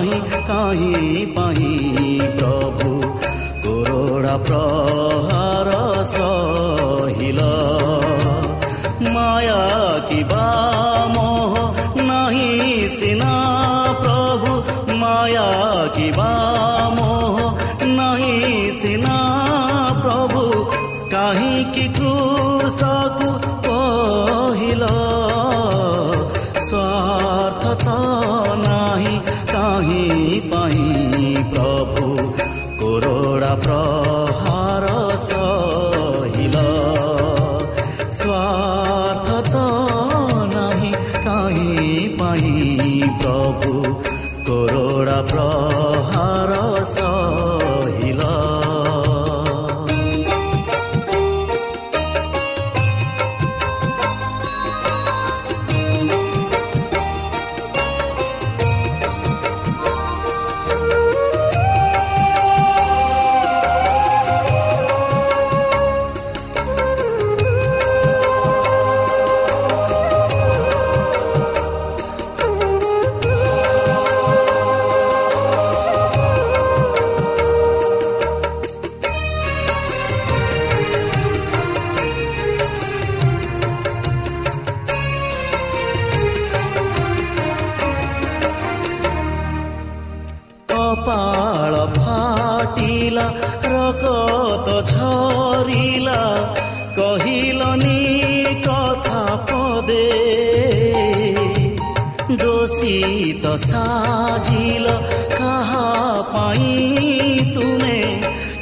କାହିଁ କାହିଁ ପାଇଁ ପ୍ରଭୁ କୋରୋଡ଼ା ପ୍ରହାର ସହିଲ ମାୟା କିବା ମୋହ ନାହିଁ ସିନା ପ୍ରଭୁ ମାୟା କିବା ମୋହ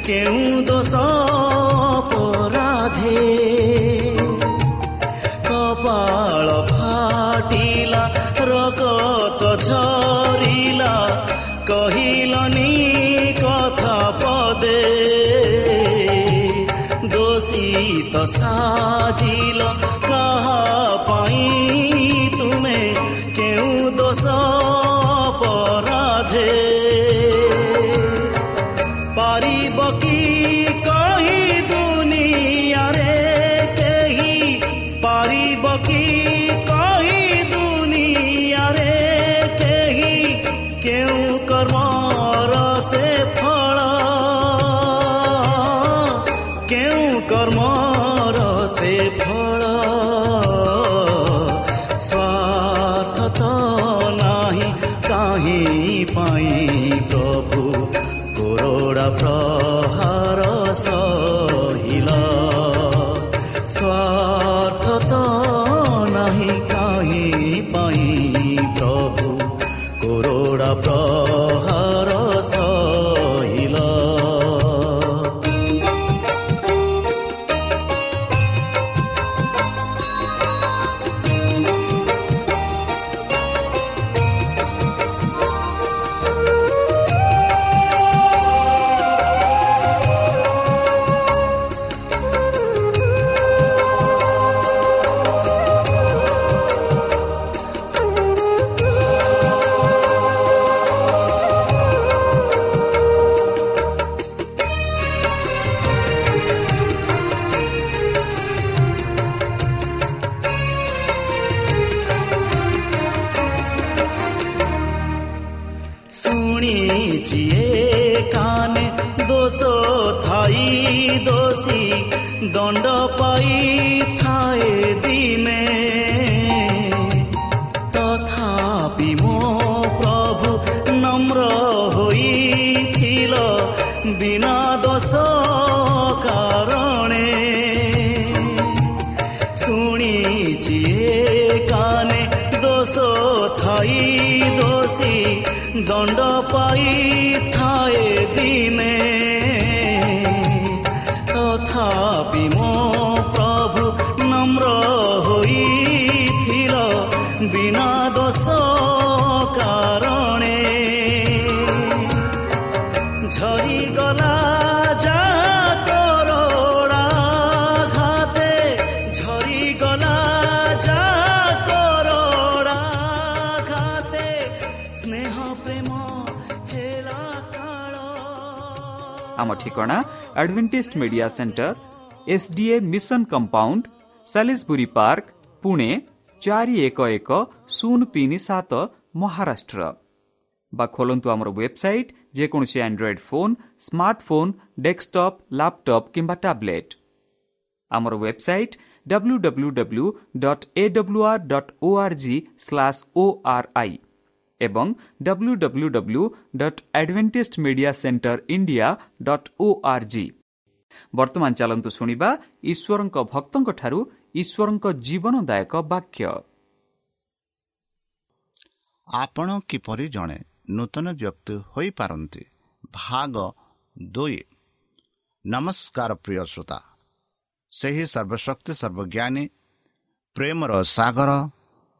କେଉଁ ଦୋଷ ପରାଧେ କପାଳ ଫାଟିଲା ରକତ ଝରିଲା କହିଲନି କଥା ପଦେ। ଦୋଷୀ ତ ସାଜି ସ୍ୱାର୍ଥ ନାହିଁ କାହିଁ ପାଇଁ ପ୍ରଭୁ କୋରଡ଼ା ପ୍ରହାର ଆମ ଠିକଣା Adventist Media Centre SDA mission compound Salisbury Park Pune ଚାରି ଏକ ଏକ ଶୂନ ତିନି ସାତ ମହାରାଷ୍ଟ୍ର ବା ଖୋଲନ୍ତୁ ଆମର ୱେବସାଇଟ୍ ଯେକୌଣସି Android phone smartphone desktop laptop କିମ୍ବା ଟ୍ୟାବ୍ଲେଟ୍ ଆମର website W W W dot A W R dot O R G slash O R I ଏବଂ W W W dot Adventist Media Centre India dot O R G ବର୍ତ୍ତମାନ ଚାଲନ୍ତୁ ଶୁଣିବା ଈଶ୍ୱରଙ୍କ ଭକ୍ତଙ୍କଠାରୁ ଈଶ୍ୱରଙ୍କ ଜୀବନଦାୟକ ବାକ୍ୟ ଆପଣ କିପରି ଜଣେ ନୂତନ ବ୍ୟକ୍ତି ହୋଇପାରନ୍ତି ଭାଗ ଦୁଇ ନମସ୍କାର ପ୍ରିୟ ଶ୍ରୋତା ସେହି ସର୍ବଶକ୍ତି ସର୍ବଜ୍ଞାନୀ ପ୍ରେମର ସାଗର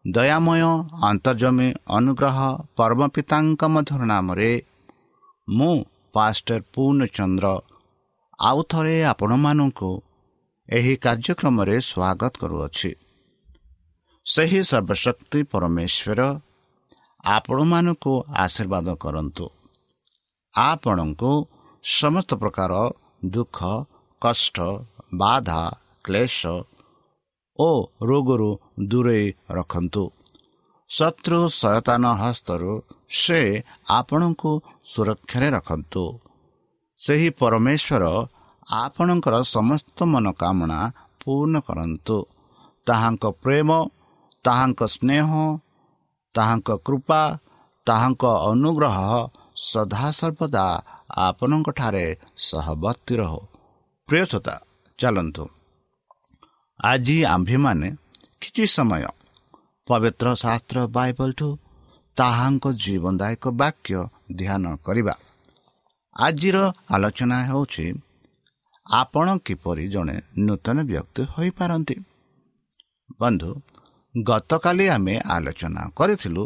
ଦୟାମୟ ଅନ୍ତର୍ଜମୀ ଅନୁଗ୍ରହ ପରମ ପିତାଙ୍କ ମଧ୍ୟର ନାମରେ ମୁଁ ପାଷ୍ଟର ପୂର୍ଣ୍ଣଚନ୍ଦ୍ର ଆଉ ଥରେ ଆପଣମାନଙ୍କୁ ଏହି କାର୍ଯ୍ୟକ୍ରମରେ ସ୍ୱାଗତ କରୁଅଛି। ସେହି ସର୍ବଶକ୍ତି ପରମେଶ୍ୱର ଆପଣମାନଙ୍କୁ ଆଶୀର୍ବାଦ କରନ୍ତୁ। ଆପଣଙ୍କୁ ସମସ୍ତ ପ୍ରକାର ଦୁଃଖ କଷ୍ଟ ବାଧା କ୍ଲେଶ ଓ ରୋଗରୁ ଦୂରେଇ ରଖନ୍ତୁ। ଶତ୍ରୁ ସୟତାନ ହସ୍ତରୁ ସେ ଆପଣଙ୍କୁ ସୁରକ୍ଷାରେ ରଖନ୍ତୁ। ସେହି ପରମେଶ୍ୱର ଆପଣଙ୍କର ସମସ୍ତ ମନୋକାମନା ପୂର୍ଣ୍ଣ କରନ୍ତୁ। ତାହାଙ୍କ ପ୍ରେମ ତାହାଙ୍କ ସ୍ନେହ ତାହାଙ୍କ କୃପା ତାହାଙ୍କ ଅନୁଗ୍ରହ ସଦାସର୍ବଦା ଆପଣଙ୍କଠାରେ ସହବର୍ତ୍ତୀ ରହୁ। ପ୍ରିୟସତା ଚାଲନ୍ତୁ। ଆଜି ଆମ୍ଭେମାନେ କିଛି ସମୟ ପବିତ୍ର ଶାସ୍ତ୍ର ବାଇବଲଠୁ ତାହାଙ୍କ ଜୀବନଦାୟକ ବାକ୍ୟ ଧ୍ୟାନ କରିବା। ଆଜିର ଆଲୋଚନା ହେଉଛି ଆପଣ କିପରି ଜଣେ ନୂତନ ବ୍ୟକ୍ତି ହୋଇପାରନ୍ତି? ବନ୍ଧୁ ଗତକାଲି ଆମେ ଆଲୋଚନା କରିଥିଲୁ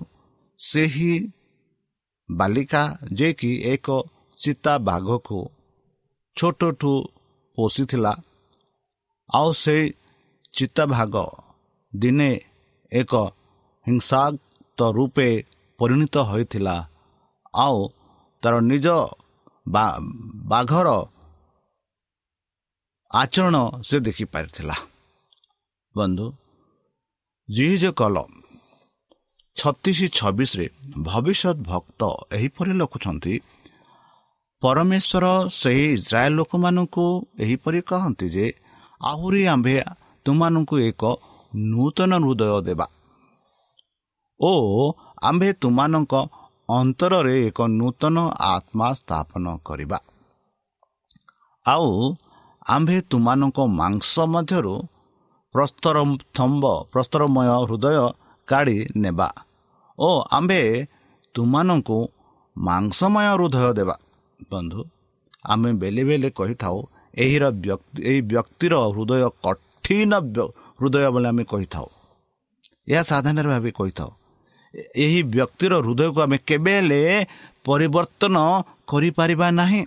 ସେହି ବାଲିକା ଯିଏକି ଏକ ଚିତା ବାଘକୁ ଛୋଟଠୁ ପୋଷିଥିଲା ଆଉ ସେଇ ଚିତାଭାଗ ଦିନେ ଏକ ହିଂସାକ୍ତ ରୂପେ ପରିଣତ ହୋଇଥିଲା। ଆଉ ତାର ନିଜ ବାଘର ଆଚରଣ ସେ ଦେଖିପାରିଥିଲା। ବନ୍ଧୁ ଜିଜ କଲ ଛତିଶ ଛବିଶରେ ଭବିଷ୍ୟତ ଭକ୍ତ ଏହିପରି ଲେଖୁଛନ୍ତି ପରମେଶ୍ୱର ସେହି ଇସ୍ରାଏଲ ଲୋକମାନଙ୍କୁ ଏହିପରି କହନ୍ତି ଯେ ଆହୁରି ଆମ୍ଭେ ତୁମମାନଙ୍କୁ ଏକ ନୂତନ ହୃଦୟ ଦେବା। ଓ ଆମ୍ଭେ ତୁମମାନଙ୍କ ଅନ୍ତରରେ ଏକ ନୂତନ ଆତ୍ମା ସ୍ଥାପନ କରିବା। ଆଉ ଆମ୍ଭେ ତୁମମାନଙ୍କ ମାଂସ ମଧ୍ୟରୁ ପ୍ରସ୍ତର ଥମ୍ବ ପ୍ରସ୍ତରମୟ ହୃଦୟ କାଢ଼ି ନେବା। ଓ ଆମ୍ଭେ ତୁମମାନଙ୍କୁ ମାଂସମୟ ହୃଦୟ ଦେବା। ବନ୍ଧୁ ଆମେ ବେଲେ ବେଲେ କହିଥାଉ ଏହିର ଏହି ବ୍ୟକ୍ତିର ହୃଦୟ କଠିନ ହୃଦୟ ବୋଲି ଆମେ କହିଥାଉ। ଏହା ସାଧାରଣ ଭାବେ କହିଥାଉ। ଏହି ବ୍ୟକ୍ତିର ହୃଦୟକୁ ଆମେ କେବେ ହେଲେ ପରିବର୍ତ୍ତନ କରିପାରିବା ନାହିଁ।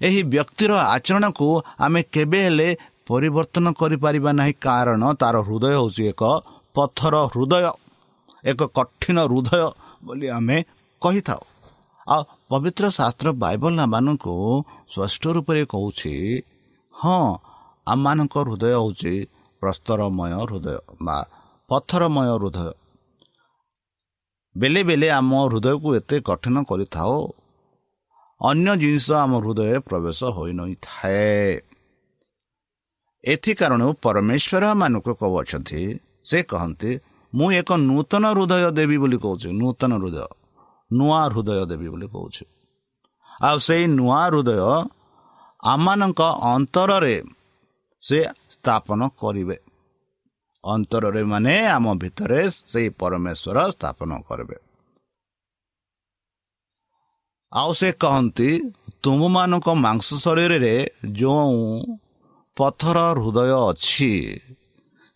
ଏହି ବ୍ୟକ୍ତିର ଆଚରଣକୁ ଆମେ କେବେ ହେଲେ ପରିବର୍ତ୍ତନ କରିପାରିବା ନାହିଁ। କାରଣ ତାର ହୃଦୟ ହେଉଛି ଏକ ପଥର ହୃଦୟ ଏକ କଠିନ ହୃଦୟ ବୋଲି ଆମେ କହିଥାଉ। ଆଉ ପବିତ୍ର ଶାସ୍ତ୍ର ବାଇବଲ ଆମମାନଙ୍କୁ ସ୍ପଷ୍ଟ ରୂପରେ କହୁଛି ହଁ ଆମମାନଙ୍କ ହୃଦୟ ହେଉଛି ପ୍ରସ୍ତରମୟ ହୃଦୟ ବା ପଥରମୟ ହୃଦୟ। ବେଲେ ବେଲେ ଆମ ହୃଦୟକୁ ଏତେ କଠିନ କରିଥାଉ ଅନ୍ୟ ଜିନିଷ ଆମ ହୃଦୟରେ ପ୍ରବେଶ ହୋଇନଥାଏ। ଏଥି କାରଣରୁ ପରମେଶ୍ୱର ମାନଙ୍କୁ କହୁଅଛନ୍ତି ସେ କହନ୍ତି ମୁଁ ଏକ ନୂତନ ହୃଦୟ ଦେବି ବୋଲି କହୁଛି ନୂତନ ହୃଦୟ ନୂଆ ହୃଦୟ ଦେବି ବୋଲି କହୁଛି। ଆଉ ସେଇ ନୂଆ ହୃଦୟ ଆମମାନଙ୍କ ଅନ୍ତରରେ ସେ ସ୍ଥାପନ କରିବେ। ଅନ୍ତରରେ ମାନେ ଆମ ଭିତରେ ସେଇ ପରମେଶ୍ୱର ସ୍ଥାପନ କରିବେ। ଆଉ ସେ କହନ୍ତି ତୁମମାନଙ୍କ ମାଂସ ଶରୀରରେ ଯେଉଁ ପଥର ହୃଦୟ ଅଛି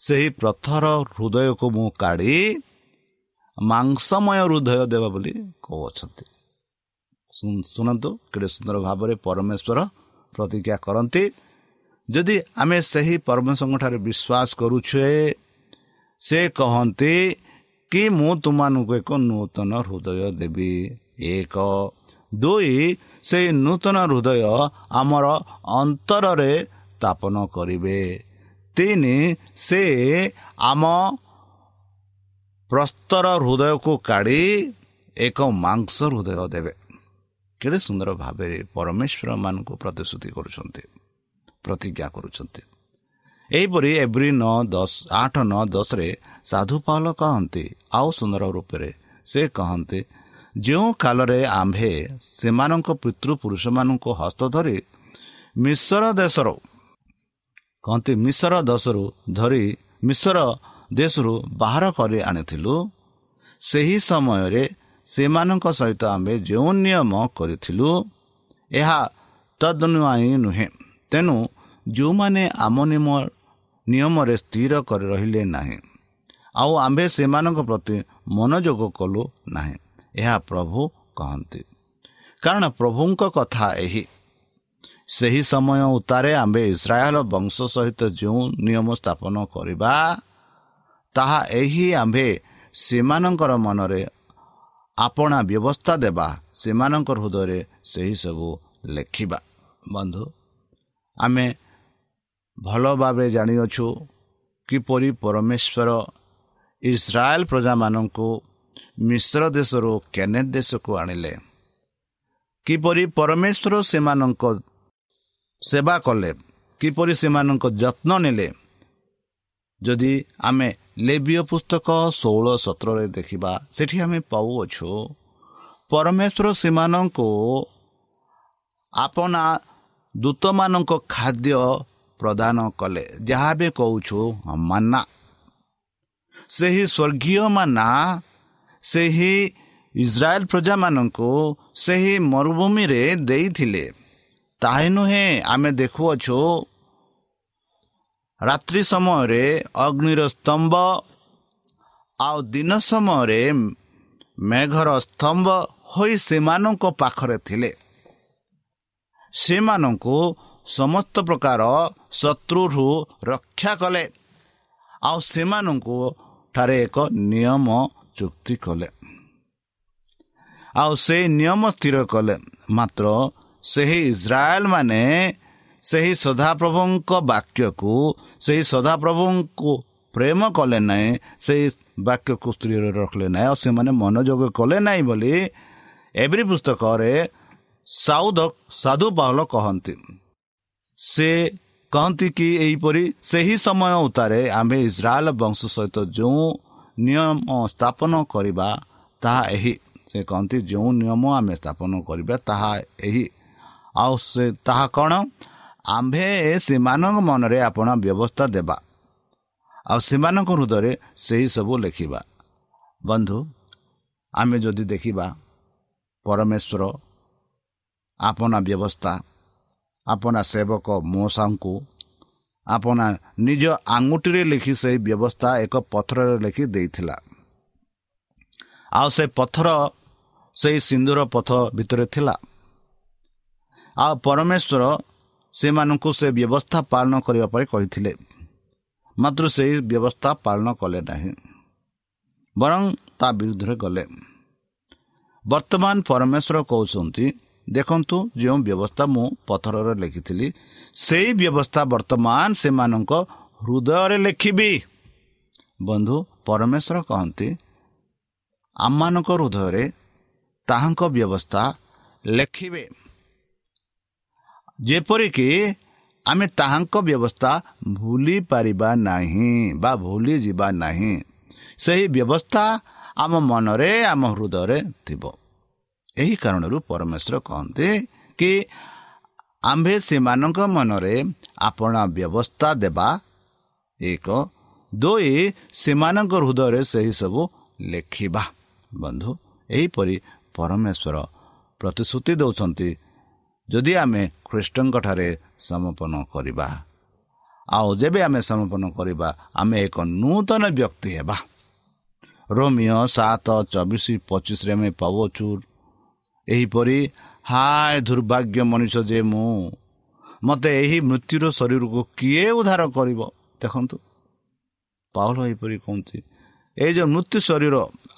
ସେହି ପଥର ହୃଦୟକୁ ମୁଁ କାଢ଼ି ମାଂସମୟ ହୃଦୟ ଦେବ ବୋଲି କହୁଅଛନ୍ତି। ଶୁଣନ୍ତୁ କେତେ ସୁନ୍ଦର ଭାବରେ ପରମେଶ୍ୱର ପ୍ରତିଜ୍ଞା କରନ୍ତି। ଯଦି ଆମେ ସେହି ପରମେଶ୍ୱରଙ୍କଠାରେ ବିଶ୍ୱାସ କରୁଛେ ସେ କହନ୍ତି କି ମୁଁ ତୁମମାନଙ୍କୁ ଏକ ନୂତନ ହୃଦୟ ଦେବି? ଏକ। ଦୁଇ ସେଇ ନୂତନ ହୃଦୟ ଆମର ଅନ୍ତରରେ ସ୍ଥାପନ କରିବେ। ତିନି ସେ ଆମ ପ୍ରସ୍ତର ହୃଦୟକୁ କାଢ଼ି ଏକ ମାଂସ ହୃଦୟ ଦେବେ। କେଡ଼େ ସୁନ୍ଦର ଭାବରେ ପରମେଶ୍ୱରମାନଙ୍କୁ ପ୍ରତିଶ୍ରୁତି କରୁଛନ୍ତି। ପ୍ରତିଜ୍ଞା କରୁଛନ୍ତି। ଏହିପରି ଏଭ୍ରି ନଅ ଦଶ ଆଠ ନଅ ଦଶରେ ସାଧୁ ପାଲ କହନ୍ତି ଆଉ ସୁନ୍ଦର ରୂପରେ ସେ କହନ୍ତି ଯେଉଁ କାଳରେ ଆମ୍ଭେ ସେମାନଙ୍କ ପିତୃପୁରୁଷମାନଙ୍କୁ ହସ୍ତ ଧରି ମିଶ୍ର ଦେଶରୁ କହନ୍ତି ମିଶ୍ର ଦେଶରୁ ଧରି ମିଶ୍ର ଦେଶରୁ ବାହାର କରି ଆଣିଥିଲୁ। ସେହି ସମୟରେ ସେମାନଙ୍କ ସହିତ ଆମ୍ଭେ ଯେଉଁ ନିୟମ କରିଥିଲୁ ଏହା ତଦନୁଆଇ ନୁହେଁ। ତେଣୁ ଯେଉଁମାନେ ଆମ ନିୟମ ନିୟମରେ ସ୍ଥିର କରି ରହିଲେ ନାହିଁ ଆଉ ଆମ୍ଭେ ସେମାନଙ୍କ ପ୍ରତି ମନୋଯୋଗ କଲୁ ନାହିଁ ଏହା ପ୍ରଭୁ କହନ୍ତି। କାରଣ ପ୍ରଭୁଙ୍କ କଥା ଏହି। ସେହି ସମୟ ଉତ୍ତାରେ ଆମ୍ଭେ ଇସ୍ରାଏଲ ବଂଶ ସହିତ ଯେଉଁ ନିୟମ ସ୍ଥାପନ କରିବା ତାହା ଏହି ଆମ୍ଭେ ସେମାନଙ୍କର ମନରେ ଆପଣା ବ୍ୟବସ୍ଥା ଦେବା ସେମାନଙ୍କ ହୃଦୟରେ ସେହି ସବୁ ଲେଖିବା। ବନ୍ଧୁ ଆମେ ଭଲ ଭାବେ ଜାଣିଅଛୁ କିପରି ପରମେଶ୍ୱର ଇସ୍ରାଏଲ ପ୍ରଜାମାନଙ୍କୁ ମିଶ୍ର ଦେଶରୁ କେନେଟ୍ ଦେଶକୁ ଆଣିଲେ। କିପରି ପରମେଶ୍ୱର ସେମାନଙ୍କ ସେବା କଲେ କିପରି ସେମାନଙ୍କ ଯତ୍ନ ନେଲେ। ଯଦି ଆମେ ଲେବିୟ ପୁସ୍ତକ ଷୋହଳ ସତରରେ ଦେଖିବା ସେଠି ଆମେ ପାଉଅଛୁ ପରମେଶ୍ୱର ସେମାନଙ୍କୁ ଆପଣା ଦୂତମାନଙ୍କ ଖାଦ୍ୟ ପ୍ରଦାନ କଲେ। ଯାହା ବି କହୁଛୁ ମାନା ସେହି ସ୍ୱର୍ଗୀୟ ମାନା ସେହି ଇସ୍ରାଏଲ ପ୍ରଜାମାନଙ୍କୁ ସେହି ମରୁଭୂମିରେ ଦେଇଥିଲେ। ତାହା ନୁହେଁ ଆମେ ଦେଖୁଅଛୁ ରାତ୍ରି ସମୟରେ ଅଗ୍ନିର ସ୍ତମ୍ଭ ଆଉ ଦିନ ସମୟରେ ମେଘର ସ୍ତମ୍ଭ ହୋଇ ସେମାନଙ୍କ ପାଖରେ ଥିଲେ। ସେମାନଙ୍କୁ ସମସ୍ତ ପ୍ରକାର ଶତ୍ରୁରୁ ରକ୍ଷା କଲେ। ଆଉ ସେମାନଙ୍କୁ ଠାରେ ଏକ ନିୟମ ଚୁକ୍ତି କଲେ। ଆଉ ସେ ନିୟମ ସ୍ଥିର କଲେ। ମାତ୍ର ସେହି ଇସ୍ରାଏଲ ମାନେ ସେହି ସଦାପ୍ରଭୁଙ୍କ ବାକ୍ୟକୁ ସେହି ସଦାପ୍ରଭୁଙ୍କୁ ପ୍ରେମ କଲେ ନାହିଁ ସେହି ବାକ୍ୟକୁ ସ୍ତ୍ରୀରେ ରଖିଲେ ନାହିଁ ଆଉ ସେମାନେ ମନୋଯୋଗ କଲେ ନାହିଁ ବୋଲି ଏଭ୍ରି ପୁସ୍ତକରେ ସାଉଦ ସାଧୁ ପାହଲ କହନ୍ତି ସେ କହନ୍ତି କି ଏହିପରି ସେହି ସମୟ ଉତ୍ତାରେ ଆମ୍ଭେ ଇସ୍ରାଏଲ ବଂଶ ସହିତ ଯେଉଁ ନିୟମ ସ୍ଥାପନ କରିବା ତାହା ଏହି ସେ କହନ୍ତି ଯେଉଁ ନିୟମ ଆମେ ସ୍ଥାପନ କରିବା ତାହା ଏହି ଆଉ ସେ ତାହା କ'ଣ? ଆମ୍ଭେ ସେମାନଙ୍କ ମନରେ ଆପଣ ବ୍ୟବସ୍ଥା ଦେବା ଆଉ ସେମାନଙ୍କ ହୃଦୟରେ ସେହି ସବୁ ଲେଖିବା। ବନ୍ଧୁ ଆମେ ଯଦି ଦେଖିବା ପରମେଶ୍ୱର ଆପଣା ବ୍ୟବସ୍ଥା ଆପଣା ସେବକ ମଉସାଙ୍କୁ ଆପଣା ନିଜ ଆଙ୍ଗୁଠିରେ ଲେଖି ସେହି ବ୍ୟବସ୍ଥା ଏକ ପଥରରେ ଲେଖି ଦେଇଥିଲା। ଆଉ ସେ ପଥର ସେହି ସିନ୍ଦୁର ପଥ ଭିତରେ ଥିଲା। ଆଉ ପରମେଶ୍ୱର ସେମାନଙ୍କୁ ସେ ବ୍ୟବସ୍ଥା ପାଳନ କରିବା ପାଇଁ କହିଥିଲେ। ମାତ୍ର ସେହି ବ୍ୟବସ୍ଥା ପାଳନ କଲେ ନାହିଁ ବରଂ ତା ବିରୁଦ୍ଧରେ ଗଲେ। ବର୍ତ୍ତମାନ ପରମେଶ୍ୱର କହୁଛନ୍ତି ଦେଖନ୍ତୁ ଯେଉଁ ବ୍ୟବସ୍ଥା ମୁଁ ପଥରରେ ଲେଖିଥିଲି ସେଇ ବ୍ୟବସ୍ଥା ବର୍ତ୍ତମାନ ସେମାନଙ୍କ ହୃଦୟରେ ଲେଖିବି। ବନ୍ଧୁ ପରମେଶ୍ୱର କହନ୍ତି ଆମମାନଙ୍କ ହୃଦୟରେ ତାହାଙ୍କ ବ୍ୟବସ୍ଥା ଲେଖିବେ। ଯେପରିକି ଆମେ ତାହାଙ୍କ ବ୍ୟବସ୍ଥା ଭୁଲି ପାରିବା ନାହିଁ ବା ଭୁଲି ଯିବା ନାହିଁ ସେହି ବ୍ୟବସ୍ଥା ଆମ ମନରେ ଆମ ହୃଦୟରେ ଥିବ। ଏହି କାରଣରୁ ପରମେଶ୍ୱର କହନ୍ତି କି ଆମ୍ଭେ ସେମାନଙ୍କ ମନରେ ଆପଣ ବ୍ୟବସ୍ଥା ଦେବା ଏକ ଦୁଇ ସେମାନଙ୍କ ହୃଦୟରେ ସେହି ସବୁ ଲେଖିବା। ବନ୍ଧୁ ଏହିପରି ପରମେଶ୍ୱର ପ୍ରତିଶ୍ରୁତି ଦେଉଛନ୍ତି ଯଦି ଆମେ ଖ୍ରୀଷ୍ଟଙ୍କଠାରେ ସମର୍ପଣ କରିବା। ଆଉ ଯେବେ ଆମେ ସମର୍ପଣ କରିବା ଆମେ ଏକ ନୂତନ ବ୍ୟକ୍ତି ହେବା। ରୋମିଓ ସାତ ଚବିଶ ପଚିଶରେ ଆମେ ପାଉଛୁ ଏହିପରି ହାୟ ଦୁର୍ଭାଗ୍ୟ ମଣିଷ ଯେ ମୁଁ ମୋତେ ଏହି ମୃତ୍ୟୁର ଶରୀରକୁ କିଏ ଉଦ୍ଧାର କରିବ? ଦେଖନ୍ତୁ। ପାଉଲ ଏହିପରି କହୁଛି ଏଇ ଯେଉଁ ମୃତ୍ୟୁ ଶରୀର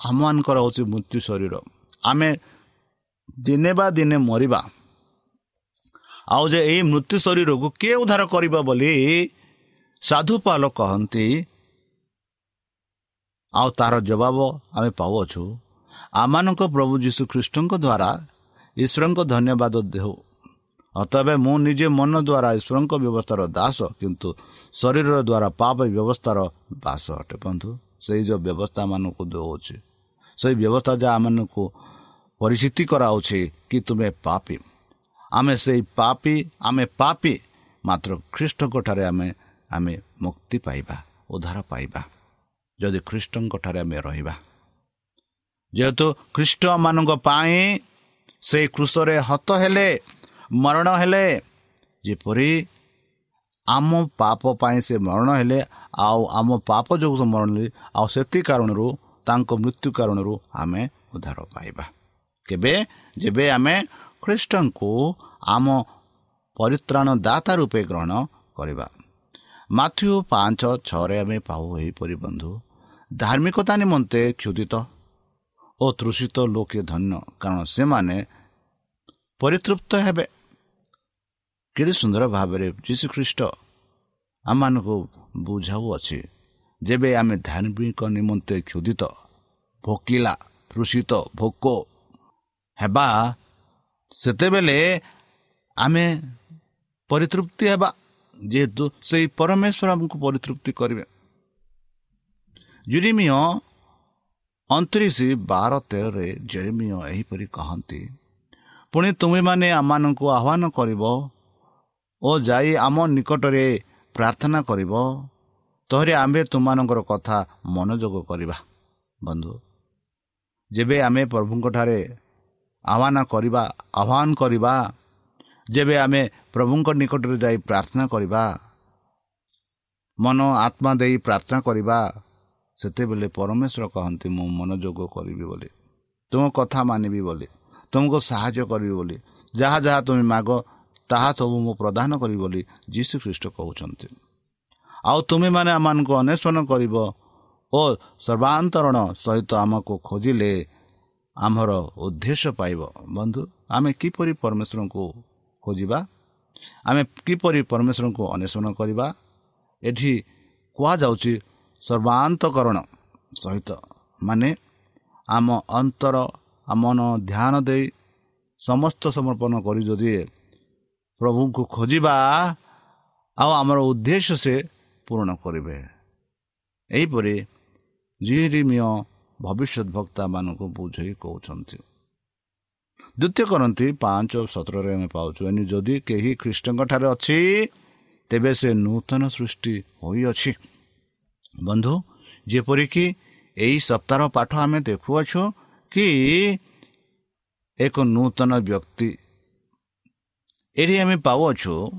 ଆମମାନଙ୍କର ହେଉଛି ମୃତ୍ୟୁ ଶରୀର। ଆମେ ଦିନେ ବା ଦିନେ ମରିବା। ଆଉ ଯେ ଏହି ମୃତ୍ୟୁ ଶରୀରକୁ କିଏ ଉଦ୍ଧାର କରିବ ବୋଲି ସାଧୁପାଲ କହନ୍ତି ଆଉ ତାର ଜବାବ ଆମେ ପାଉଅଛୁ ଆମମାନଙ୍କ ପ୍ରଭୁ ଯୀଶୁ ଖ୍ରୀଷ୍ଟଙ୍କ ଦ୍ୱାରା ଈଶ୍ୱରଙ୍କ ଧନ୍ୟବାଦ ଦେଉ। ଅତବେ ମୁଁ ନିଜେ ମନ ଦ୍ୱାରା ଈଶ୍ୱରଙ୍କ ବ୍ୟବସ୍ଥାର ଦାସ କିନ୍ତୁ ଶରୀର ଦ୍ୱାରା ପାପ ବ୍ୟବସ୍ଥାର ବାସ ଅଟେ। ବନ୍ଧୁ ସେଇ ଯେଉଁ ବ୍ୟବସ୍ଥା ମାନଙ୍କୁ ଦେଉଅଛି ସେଇ ବ୍ୟବସ୍ଥା ଯାହା ଆମମାନଙ୍କୁ ପରିଚିତି କରାଉଛି କି ତୁମେ ପାପି। ଆମେ ସେଇ ପାପି ଆମେ ପାପି ମାତ୍ର ଖ୍ରୀଷ୍ଟଙ୍କଠାରେ ଆମେ ଆମେ ମୁକ୍ତି ପାଇବା ଉଦ୍ଧାର ପାଇବା। ଯଦି ଖ୍ରୀଷ୍ଟଙ୍କଠାରେ ଆମେ ରହିବା ଯେହେତୁ ଖ୍ରୀଷ୍ଟମାନଙ୍କ ପାଇଁ ସେ କୃଷରେ ହତ ହେଲେ ମରଣ ହେଲେ ଯେପରି ଆମ ପାପ ପାଇଁ ସେ ମରଣ ହେଲେ ଆଉ ଆମ ପାପ ଯୋଗୁଁ ସେ ମରଣ ହେଲେ ଆଉ ସେଥି କାରଣରୁ ତାଙ୍କ ମୃତ୍ୟୁ କାରଣରୁ ଆମେ ଉଦ୍ଧାର ପାଇବା। କେବେ? ଯେବେ ଆମେ ଖ୍ରୀଷ୍ଟଙ୍କୁ ଆମ ପରିତ୍ରାଣ ଦାତା ରୂପେ ଗ୍ରହଣ କରିବା। ମାଥ୍ୟୁ ପାଞ୍ଚ ଛଅରେ ଆମେ ପାଉ ଏହିପରି ବନ୍ଧୁ। ଧାର୍ମିକତା ନିମନ୍ତେ କ୍ଷୁଦିତ ଓ ତୃଷିତ ଲୋକେ ଧନ୍ୟ। କାରଣ ସେମାନେ ପରିତୃପ୍ତ ହେବେ। କେତେ ସୁନ୍ଦର ଭାବରେ ଯୀଶୁଖ୍ରୀଷ୍ଟ ଆମମାନଙ୍କୁ ବୁଝାଉଅଛି। ଯେବେ ଆମେ ଧାର୍ମିକ ନିମନ୍ତେ କ୍ଷୁଦିତ ଭୋକିଲା ତୃଷିତ ଭୋକ ହେବା ସେତେବେଳେ ଆମେ ପରିତୃପ୍ତି ହେବା। ଯେହେତୁ ସେହି ପରମେଶ୍ୱର ଆମକୁ ପରିତୃପ୍ତି କରିବେ। ଜୁରିମିୟ ଅଣତିରିଶ ବାର ତେରରେ ଜେରିମିୟ ଏହିପରି କହନ୍ତି ପୁଣି ତୁମେମାନେ ଆମମାନଙ୍କୁ ଆହ୍ୱାନ କରିବ ଓ ଯାଇ ଆମ ନିକଟରେ ପ୍ରାର୍ଥନା କରିବ ତହରେ ଆମ୍ଭେ ତୁମମାନଙ୍କର କଥା ମନୋଯୋଗ କରିବା। ବନ୍ଧୁ ଯେବେ ଆମେ ପ୍ରଭୁଙ୍କଠାରେ ଆହ୍ୱାନ କରିବା ଆହ୍ୱାନ କରିବା ଯେବେ ଆମେ ପ୍ରଭୁଙ୍କ ନିକଟରେ ଯାଇ ପ୍ରାର୍ଥନା କରିବା ମନ ଆତ୍ମା ଦେଇ ପ୍ରାର୍ଥନା କରିବା ସେତେବେଳେ ପରମେଶ୍ୱର କହନ୍ତି ମୁଁ ମନୋଯୋଗ କରିବି ବୋଲି। ତୁମ କଥା ମାନିବି ବୋଲି। ତୁମକୁ ସାହାଯ୍ୟ କରିବି ବୋଲି। ଯାହା ଯାହା ତୁମେ ମାଗ ତାହା ସବୁ ମୁଁ ପ୍ରଦାନ କରିବି ବୋଲି ଯୀଶୁ ଖ୍ରୀଷ୍ଟ କହୁଛନ୍ତି। ଆଉ ତୁମେମାନେ ଆମମାନଙ୍କୁ ଅନ୍ୱେଷଣ କରିବ ଓ ସର୍ବାନ୍ତରଣ ସହିତ ଆମକୁ ଖୋଜିଲେ ଆମର ଉଦ୍ଦେଶ୍ୟ ପାଇବ। ବନ୍ଧୁ ଆମେ କିପରି ପରମେଶ୍ୱରଙ୍କୁ ଖୋଜିବା? ଆମେ କିପରି ପରମେଶ୍ୱରଙ୍କୁ ଅନ୍ୱେଷଣ କରିବା? ଏଠି କୁହାଯାଉଛି ସର୍ବାନ୍ତକରଣ ସହିତ ମାନେ ଆମ ଅନ୍ତର ଆମନ ଧ୍ୟାନ ଦେଇ ସମସ୍ତ ସମର୍ପଣ କରି ଯଦି ପ୍ରଭୁଙ୍କୁ ଖୋଜିବା ଆଉ ଆମର ଉଦ୍ଦେଶ୍ୟ ସେ ପୂରଣ କରିବେ। ଏହିପରି ଜିରିମିୟ ଭବିଷ୍ୟତ ବକ୍ତାମାନଙ୍କୁ ବୁଝେଇ କହୁଛନ୍ତି। ଦ୍ୱିତୀୟ କରନ୍ତି ପାଞ୍ଚ ସତରରେ ଆମେ ପାଉଛୁ ଏନି ଯଦି କେହି ଖ୍ରୀଷ୍ଟଙ୍କ ଠାରେ ଅଛି ତେବେ ସେ ନୂତନ ସୃଷ୍ଟି ହୋଇଅଛି। ବନ୍ଧୁ ଯେପରିକି ଏହି ସପ୍ତାହ ପାଠ ଆମେ ଦେଖୁଅଛୁ କି ଏକ ନୂତନ ବ୍ୟକ୍ତି। ଏଠି ଆମେ ପାଉଅଛୁ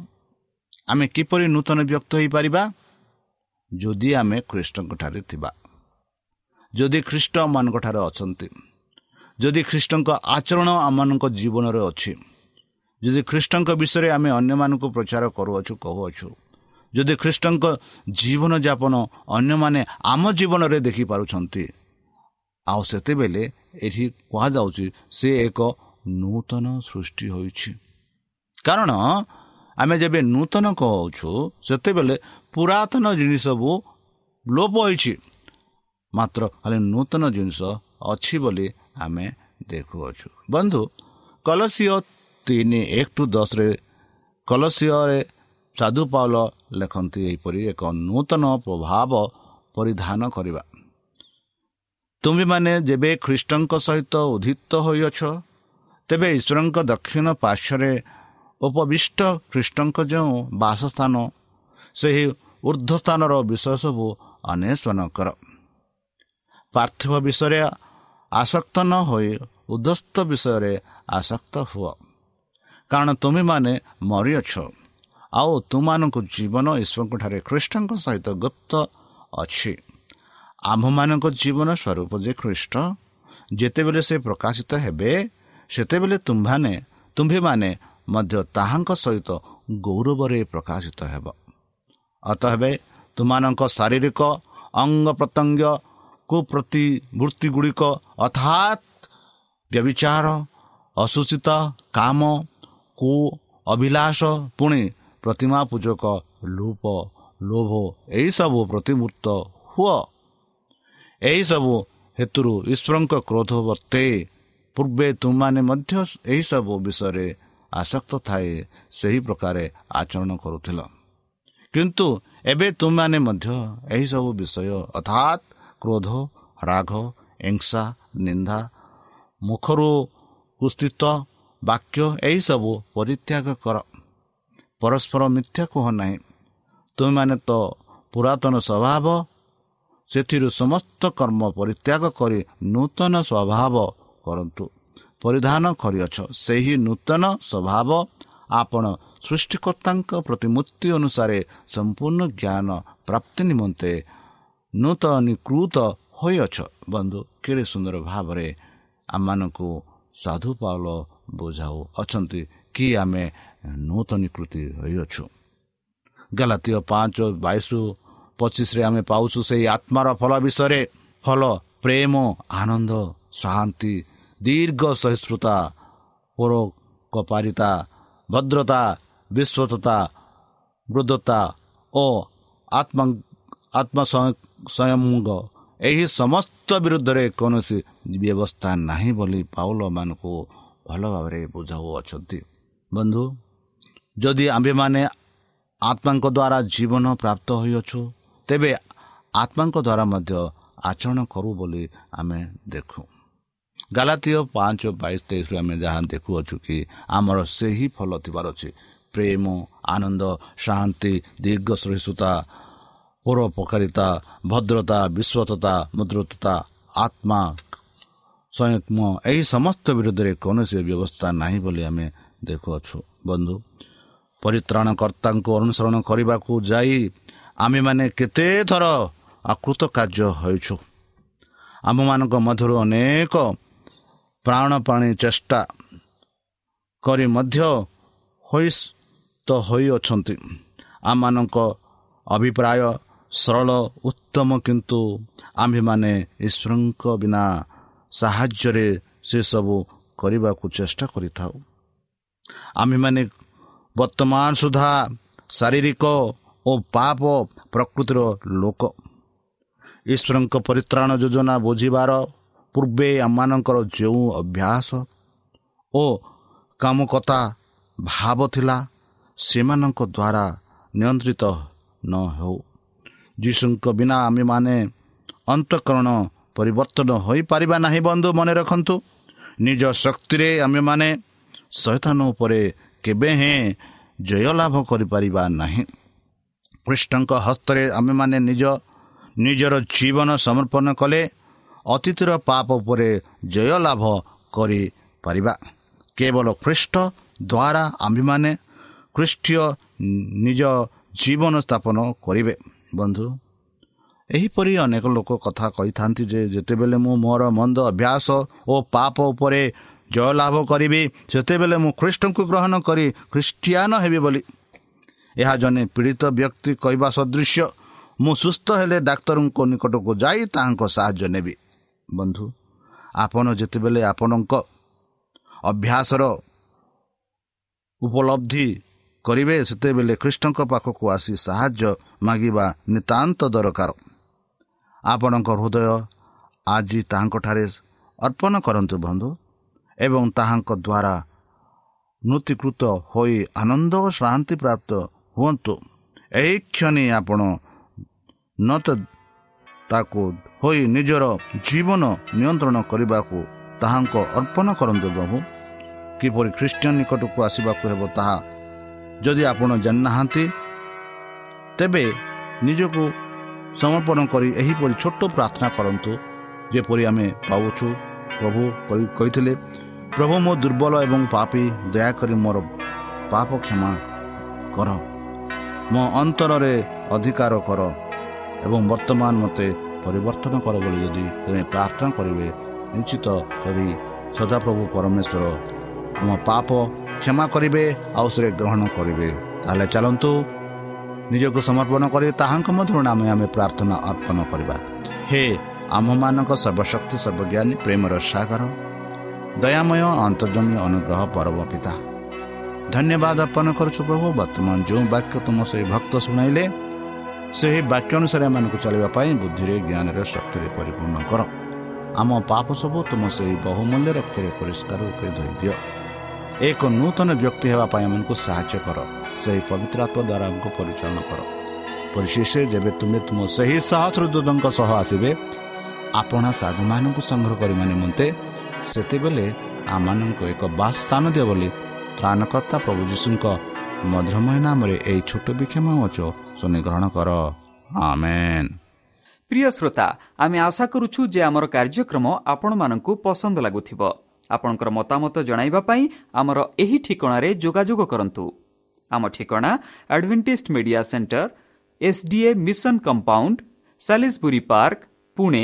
ଆମେ କିପରି ନୂତନ ବ୍ୟକ୍ତି ହୋଇପାରିବା? ଯଦି ଆମେ ଖ୍ରୀଷ୍ଟଙ୍କଠାରେ ଥିବା। ଯଦି ଖ୍ରୀଷ୍ଟମାନଙ୍କଠାରେ ଅଛନ୍ତି। ଯଦି ଖ୍ରୀଷ୍ଟଙ୍କ ଆଚରଣ ଆମମାନଙ୍କ ଜୀବନରେ ଅଛି। ଯଦି ଖ୍ରୀଷ୍ଟଙ୍କ ବିଷୟରେ ଆମେ ଅନ୍ୟମାନଙ୍କୁ ପ୍ରଚାର କରୁଅଛୁ କହୁଅଛୁ। ଯଦି ଖ୍ରୀଷ୍ଟଙ୍କ ଜୀବନଯାପନ ଅନ୍ୟମାନେ ଆମ ଜୀବନରେ ଦେଖିପାରୁଛନ୍ତି ଆଉ ସେତେବେଳେ ଏଠି କୁହାଯାଉଛି ସେ ଏକ ନୂତନ ସୃଷ୍ଟି ହୋଇଛି। କାରଣ ଆମେ ଯେବେ ନୂତନ କହୁଛୁ ସେତେବେଳେ ପୁରାତନ ଜିନିଷ ସବୁ ଲୋପ ହୋଇଛି। ମାତ୍ର ଖାଲି ନୂତନ ଜିନିଷ ଅଛି ବୋଲି ଆମେ ଦେଖୁଅଛୁ। ବନ୍ଧୁ କଲସିଓ ତିନି ଏକ ଟୁ ଦଶରେ କଲସିୟରେ ସାଧୁ ପାଉଲ ଲେଖନ୍ତି ଏହିପରି ଏକ ନୂତନ ପ୍ରଭାବ ପରିଧାନ କରିବା। ତୁମେମାନେ ଯେବେ ଖ୍ରୀଷ୍ଟଙ୍କ ସହିତ ଉଦ୍ଧିତ ହୋଇଅଛ ତେବେ ଈଶ୍ୱରଙ୍କ ଦକ୍ଷିଣ ପାର୍ଶ୍ୱରେ ଉପବିଷ୍ଟ ଖ୍ରୀଷ୍ଟଙ୍କ ଯେଉଁ ବାସସ୍ଥାନ ସେହି ଉର୍ଦ୍ଧ୍ୱସ୍ଥାନର ବିଷୟ ସବୁ ଅନ୍ୱେଷଣ କର। ପାର୍ଥିବ ବିଷୟରେ ଆସକ୍ତ ନ ହୋଇ ଉଦ୍ଧସ୍ତ ବିଷୟରେ ଆସକ୍ତ ହୁଅ କାରଣ ତୁମେମାନେ ମରିଅଛ। ଆଉ ତୁମମାନଙ୍କୁ ଜୀବନ ଈଶ୍ୱରଙ୍କଠାରେ ଖ୍ରୀଷ୍ଟଙ୍କ ସହିତ ଗୁପ୍ତ ଅଛି। ଆମ୍ଭମାନଙ୍କ ଜୀବନ ସ୍ୱରୂପ ଯେ ଖ୍ରୀଷ୍ଟ ଯେତେବେଳେ ସେ ପ୍ରକାଶିତ ହେବେ ସେତେବେଳେ ତୁମ୍ଭମାନେ ତୁମ୍ଭେମାନେ ମଧ୍ୟ ତାହାଙ୍କ ସହିତ ଗୌରବରେ ପ୍ରକାଶିତ ହେବ। ଅତଃ ତୁମମାନଙ୍କ ଶାରୀରିକ ଅଙ୍ଗ ପ୍ରତ୍ୟଙ୍ଗକୁ ପ୍ରତି ବୃତ୍ତିଗୁଡ଼ିକ ଅର୍ଥାତ୍ ବ୍ୟବିଚାର ଅସୁଚିତ କାମ କୁ ଅଭିଳାଷ ପୁଣି ପ୍ରତିମା ପୂଜକ ଲୋପ ଲୋଭ ଏହିସବୁ ପ୍ରତିମୂର୍ତ୍ତ ହୁଅ। ଏହିସବୁ ହେତୁରୁ ଈଶ୍ୱରଙ୍କ କ୍ରୋଧ ବର୍ତ୍ତେ ପୂର୍ବେ ତୁମମାନେ ମଧ୍ୟ ଏହିସବୁ ବିଷୟରେ ଆସକ୍ତ ଥାଏ ସେହି ପ୍ରକାରେ ଆଚରଣ କରୁଥିଲ। କିନ୍ତୁ ଏବେ ତୁମମାନେ ମଧ୍ୟ ଏହିସବୁ ବିଷୟ ଅର୍ଥାତ୍ କ୍ରୋଧ ରାଗ ହିଂସା ନିନ୍ଦା ମୁଖରୁ କୁସ୍ଥିତ ବାକ୍ୟ ଏହିସବୁ ପରିତ୍ୟାଗ କର ପରସ୍ପର ମିଥ୍ୟା କୁହ ନାହିଁ। ତୁମେମାନେ ତ ପୁରାତନ ସ୍ୱଭାବ ସେଥିରୁ ସମସ୍ତ କର୍ମ ପରିତ୍ୟାଗ କରି ନୂତନ ସ୍ୱଭାବ କରନ୍ତୁ। ପରିଧାନ କରିଅଛ। ସେହି ନୂତନ ସ୍ୱଭାବ ଆପଣ ସୃଷ୍ଟିକର୍ତ୍ତାଙ୍କ ପ୍ରତିମୂର୍ତ୍ତି ଅନୁସାରେ ସମ୍ପୂର୍ଣ୍ଣ ଜ୍ଞାନ ପ୍ରାପ୍ତି ନିମନ୍ତେ ନୂତନୀକୃତ ହୋଇଅଛ। ବନ୍ଧୁ କେଡ଼େ ସୁନ୍ଦର ଭାବରେ ଆମମାନଙ୍କୁ ସାଧୁ ପାଉଲ ବୁଝାଉ ଅଛନ୍ତି କି ଆମେ ନୂତନୀକୃତି ହୋଇଅଛୁ ଗାଲାତୀୟ ପାଞ୍ଚ ବାଇଶରୁ ପଚିଶରେ ଆମେ ପାଉଛୁ ସେହି ଆତ୍ମାର ଫଳ ବିଷୟରେ ଫଳ ପ୍ରେମ ଆନନ୍ଦ ଶାନ୍ତି ଦୀର୍ଘ ସହିଷ୍ଣୁତା ପରୋକପାରିତା ଭଦ୍ରତା ବିଶ୍ୱତତା ବୃଦ୍ଧତା ଓ ଆତ୍ମା ଆତ୍ମ ସ୍ୱୟଂ ଏହି ସମସ୍ତ ବିରୁଦ୍ଧରେ କୌଣସି ବ୍ୟବସ୍ଥା ନାହିଁ ବୋଲି ପାଉଲମାନଙ୍କୁ ଭଲ ଭାବରେ ବୁଝାଉଅଛନ୍ତି ବନ୍ଧୁ ଯଦି ଆମ୍ଭେମାନେ ଆତ୍ମାଙ୍କ ଦ୍ୱାରା ଜୀବନ ପ୍ରାପ୍ତ ହୋଇଅଛୁ ତେବେ ଆତ୍ମାଙ୍କ ଦ୍ୱାରା ମଧ୍ୟ ଆଚରଣ କରୁ ବୋଲି ଆମେ ଦେଖୁ ଗାଲାତୀୟ ପାଞ୍ଚ ବାଇଶ ତେଇଶରୁ ଆମେ ଯାହା ଦେଖୁଅଛୁ କି ଆମର ସେହି ଫଲ ଥିବାର ଅଛି ପ୍ରେମ ଆନନ୍ଦ ଶାନ୍ତି ଦୀର୍ଘ ସହିଷ୍ଣୁତା ପରୋପକାରିତା ଭଦ୍ରତା ବିଶ୍ୱତତା ମୁଦ୍ରତା ଆତ୍ମା ସ୍ୱୟଂ ଏହି ସମସ୍ତ ବିରୁଦ୍ଧରେ କୌଣସି ବ୍ୟବସ୍ଥା ନାହିଁ ବୋଲି ଆମେ ଦେଖୁଅଛୁ ବନ୍ଧୁ ପରିତ୍ରାଣକର୍ତ୍ତାଙ୍କୁ ଅନୁସରଣ କରିବାକୁ ଯାଇ ଆମେମାନେ କେତେ ଥର ଆକୃତ କାର୍ଯ୍ୟ ହେଉଛୁ ଆମମାନଙ୍କ ମଧ୍ୟରୁ ଅନେକ ପ୍ରାଣ ପାଣି ଚେଷ୍ଟା କରି ମଧ୍ୟ ହୋଇ ତ ହୋଇଅଛନ୍ତି। ଆମମାନଙ୍କ ଅଭିପ୍ରାୟ ସରଳ ଉତ୍ତମ କିନ୍ତୁ ଆମ୍ଭେମାନେ ଈଶ୍ୱରଙ୍କ ବିନା ସାହାଯ୍ୟରେ ସେସବୁ କରିବାକୁ ଚେଷ୍ଟା କରିଥାଉ। ଆମ୍ଭେମାନେ ବର୍ତ୍ତମାନ ସୁଦ୍ଧା ଶାରୀରିକ ଓ ପାପ ପ୍ରକୃତିର ଲୋକ। ଈଶ୍ୱରଙ୍କ ପରିତ୍ରାଣ ଯୋଜନା ବୁଝିବାର ପୂର୍ବେ ଆମମାନଙ୍କର ଯେଉଁ ଅଭ୍ୟାସ ଓ କାମକଥା ଭାବ ଥିଲା ସେମାନଙ୍କ ଦ୍ୱାରା ନିୟନ୍ତ୍ରିତ ନ ହେଉ। ଯୀଶୁଙ୍କ ବିନା ଆମେମାନେ ଅନ୍ତଃକରଣ ପରିବର୍ତ୍ତନ ହୋଇପାରିବା ନାହିଁ ବନ୍ଧୁ ମନେ ରଖନ୍ତୁ। ନିଜ ଶକ୍ତିରେ ଆମେମାନେ ଶୈତାନ ଉପରେ କେବେ ହେଁ ଜୟ ଲାଭ କରିପାରିବା ନାହିଁ। କୃଷ୍ଣଙ୍କ ହସ୍ତରେ ଆମେମାନେ ନିଜ ନିଜର ଜୀବନ ସମର୍ପଣ କଲେ ଅତୀତର ପାପ ଉପରେ ଜୟ ଲାଭ କରିପାରିବା। କେବଳ ଖ୍ରୀଷ୍ଟ ଦ୍ୱାରା ଆମ୍ଭେମାନେ ଖ୍ରୀଷ୍ଟୀୟ ନିଜ ଜୀବନ ସ୍ଥାପନ କରିବେ। ବନ୍ଧୁ ଏହିପରି ଅନେକ ଲୋକ କଥା କହିଥାନ୍ତି ଯେ ଯେତେବେଳେ ମୁଁ ମୋର ମନ୍ଦ ଅଭ୍ୟାସ ଓ ପାପ ଉପରେ ଜୟଲାଭ କରିବି ସେତେବେଳେ ମୁଁ ଖ୍ରୀଷ୍ଟଙ୍କୁ ଗ୍ରହଣ କରି ଖ୍ରୀଷ୍ଟିଆନ ହେବି ବୋଲି। ଏହା ଜଣେ ପୀଡ଼ିତ ବ୍ୟକ୍ତି କହିବା ସଦୃଶ୍ୟ। ମୁଁ ସୁସ୍ଥ ହେଲେ ଡାକ୍ତରଙ୍କ ନିକଟକୁ ଯାଇ ତାହାଙ୍କ ସାହାଯ୍ୟ ନେବି। ବନ୍ଧୁ ଆପଣ ଯେତେବେଳେ ଆପଣଙ୍କ ଅଭ୍ୟାସର ଉପଲବ୍ଧି କରିବେ ସେତେବେଳେ ଖ୍ରୀଷ୍ଟଙ୍କ ପାଖକୁ ଆସି ସାହାଯ୍ୟ ମାଗିବା ନିତାନ୍ତ ଦରକାର। ଆପଣଙ୍କ ହୃଦୟ ଆଜି ତାହାଙ୍କଠାରେ ଅର୍ପଣ କରନ୍ତୁ ବନ୍ଧୁ। ଏବଂ ତାହାଙ୍କ ଦ୍ୱାରା ନୃତିକୃତ ହୋଇ ଆନନ୍ଦ ଓ ଶ୍ରାନ୍ତି ପ୍ରାପ୍ତ ହୁଅନ୍ତୁ। ଏହି କ୍ଷଣି ଆପଣ ନ ତ ତାକୁ ହୋଇ ନିଜର ଜୀବନ ନିୟନ୍ତ୍ରଣ କରିବାକୁ ତାହାଙ୍କ ଅର୍ପଣ କରନ୍ତୁ ପ୍ରଭୁ। କିପରି ଖ୍ରୀଷ୍ଟିଆନ ନିକଟକୁ ଆସିବାକୁ ହେବ ତାହା ଯଦି ଆପଣ ଜାଣିନାହାନ୍ତି ତେବେ ନିଜକୁ ସମର୍ପଣ କରି ଏହିପରି ଛୋଟ ପ୍ରାର୍ଥନା କରନ୍ତୁ ଯେପରି ଆମେ ପାଉଛୁ ପ୍ରଭୁ କହିଥିଲେ। ପ୍ରଭୁ ମୋ ଦୁର୍ବଳ ଏବଂ ପାପି ଦୟାକରି ମୋର ପାପ କ୍ଷମା କର। ମୋ ଅନ୍ତରରେ ଅଧିକାର କର ଏବଂ ବର୍ତ୍ତମାନ ମୋତେ ପରିବର୍ତ୍ତନ କର ବୋଲି ଯଦି ତୁମେ ପ୍ରାର୍ଥନା କରିବେ ନିଶ୍ଚିତ ଯଦି ସଦାପ୍ରଭୁ ପରମେଶ୍ୱର ଆମ ପାପ କ୍ଷମା କରିବେ ଆଉ ସେ ଗ୍ରହଣ କରିବେ ତାହେଲେ ଚାଲନ୍ତୁ ନିଜକୁ ସମର୍ପଣ କରି ତାହାଙ୍କ ମଧ୍ୟ ନାମେ ଆମେ ପ୍ରାର୍ଥନା ଅର୍ପଣ କରିବା। ହେ ଆମମାନଙ୍କ ସର୍ବଶକ୍ତି ସର୍ବଜ୍ଞାନୀ ପ୍ରେମର ସାଗର ଦୟାମୟ ଅନ୍ତର୍ଜମୀ ଅନୁଗ୍ରହ ପରବ ପିତା। ଧନ୍ୟବାଦ ଅର୍ପଣ କରୁଛୁ ପ୍ରଭୁ ବର୍ତ୍ତମାନ ଯେଉଁ ବାକ୍ୟ ତୁମ ସେହି ଭକ୍ତ ଶୁଣାଇଲେ ସେହି ବାକ୍ୟ ଅନୁସାରେ ଏମାନଙ୍କୁ ଚାଲିବା ପାଇଁ ବୁଦ୍ଧିରେ ଜ୍ଞାନରେ ଶକ୍ତିରେ ପରିପୂର୍ଣ୍ଣ କର। ଆମ ପାପ ସବୁ ତୁମ ସେହି ବହୁମୂଲ୍ୟ ରକ୍ତରେ ପରିଷ୍କାର ରୂପେ ଧୋଇଦିଅ। ଏକ ନୂତନ ବ୍ୟକ୍ତି ହେବା ପାଇଁ ଏମାନଙ୍କୁ ସାହାଯ୍ୟ କର। ସେହି ପବିତ୍ର ଆତ୍ମା ଦ୍ୱାରା ଆମକୁ ପରିଚାଳନା କର। ପରିଶେଷ ଯେବେ ତୁମେ ତୁମ ସେହି ସହସ୍ରଦୂତଙ୍କ ସହ ଆସିବେ ଆପଣ ସାଧୁମାନଙ୍କୁ ସଂଗ୍ରହ କରିବା ନିମନ୍ତେ ସେତେବେଳେ ଆମମାନଙ୍କୁ ଏକ ବାସ ସ୍ଥାନ ଦିଅ ବୋଲି ତ୍ରାଣକର୍ତ୍ତା ପ୍ରଭୁ ଯୀଶୁଙ୍କ ମଧୁରମୟ ନାମରେ ଏହି ଛୋଟ ବିକ୍ଷମ ଅଛ ଶୁଣି ଗ୍ରହଣ କର। ଆମେନ୍। ପ୍ରିୟ ଶ୍ରୋତା ଆମେ ଆଶା କରୁଛୁ ଯେ ଆମର କାର୍ଯ୍ୟକ୍ରମ ଆପଣମାନଙ୍କୁ ପସନ୍ଦ ଲାଗୁଥିବ। ଆପଣଙ୍କର ମତାମତ ଜଣାଇବା ପାଇଁ ଆମର ଏହି ଠିକଣାରେ ଯୋଗାଯୋଗ କରନ୍ତୁ। ଆମ ଠିକଣା Adventist Media Centre SDA mission compound Salisbury Park Pune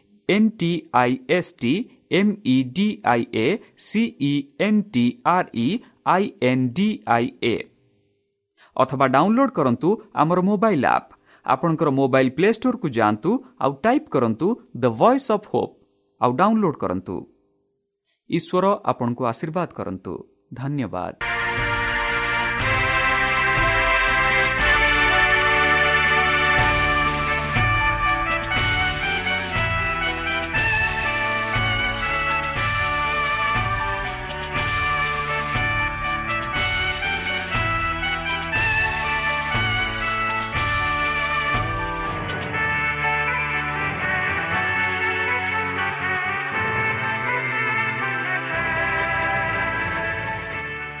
D I A C E N T R E I N D I A ଅଥବା ଡାଉନଲୋଡ୍ କରନ୍ତୁ ଆମର ମୋବାଇଲ୍ ଆପ୍ ଆପଣଙ୍କର ମୋବାଇଲ୍ ପ୍ଲେ ଷ୍ଟୋରକୁ ଯାଆନ୍ତୁ ଆଉ ଟାଇପ୍ କରନ୍ତୁ ଦ ଭଏସ୍ ଅଫ୍ ହୋପ୍ ଆଉ download କରନ୍ତୁ। ଈଶ୍ୱର ଆପଣଙ୍କୁ ଆଶୀର୍ବାଦ କରନ୍ତୁ। ଧନ୍ୟବାଦ।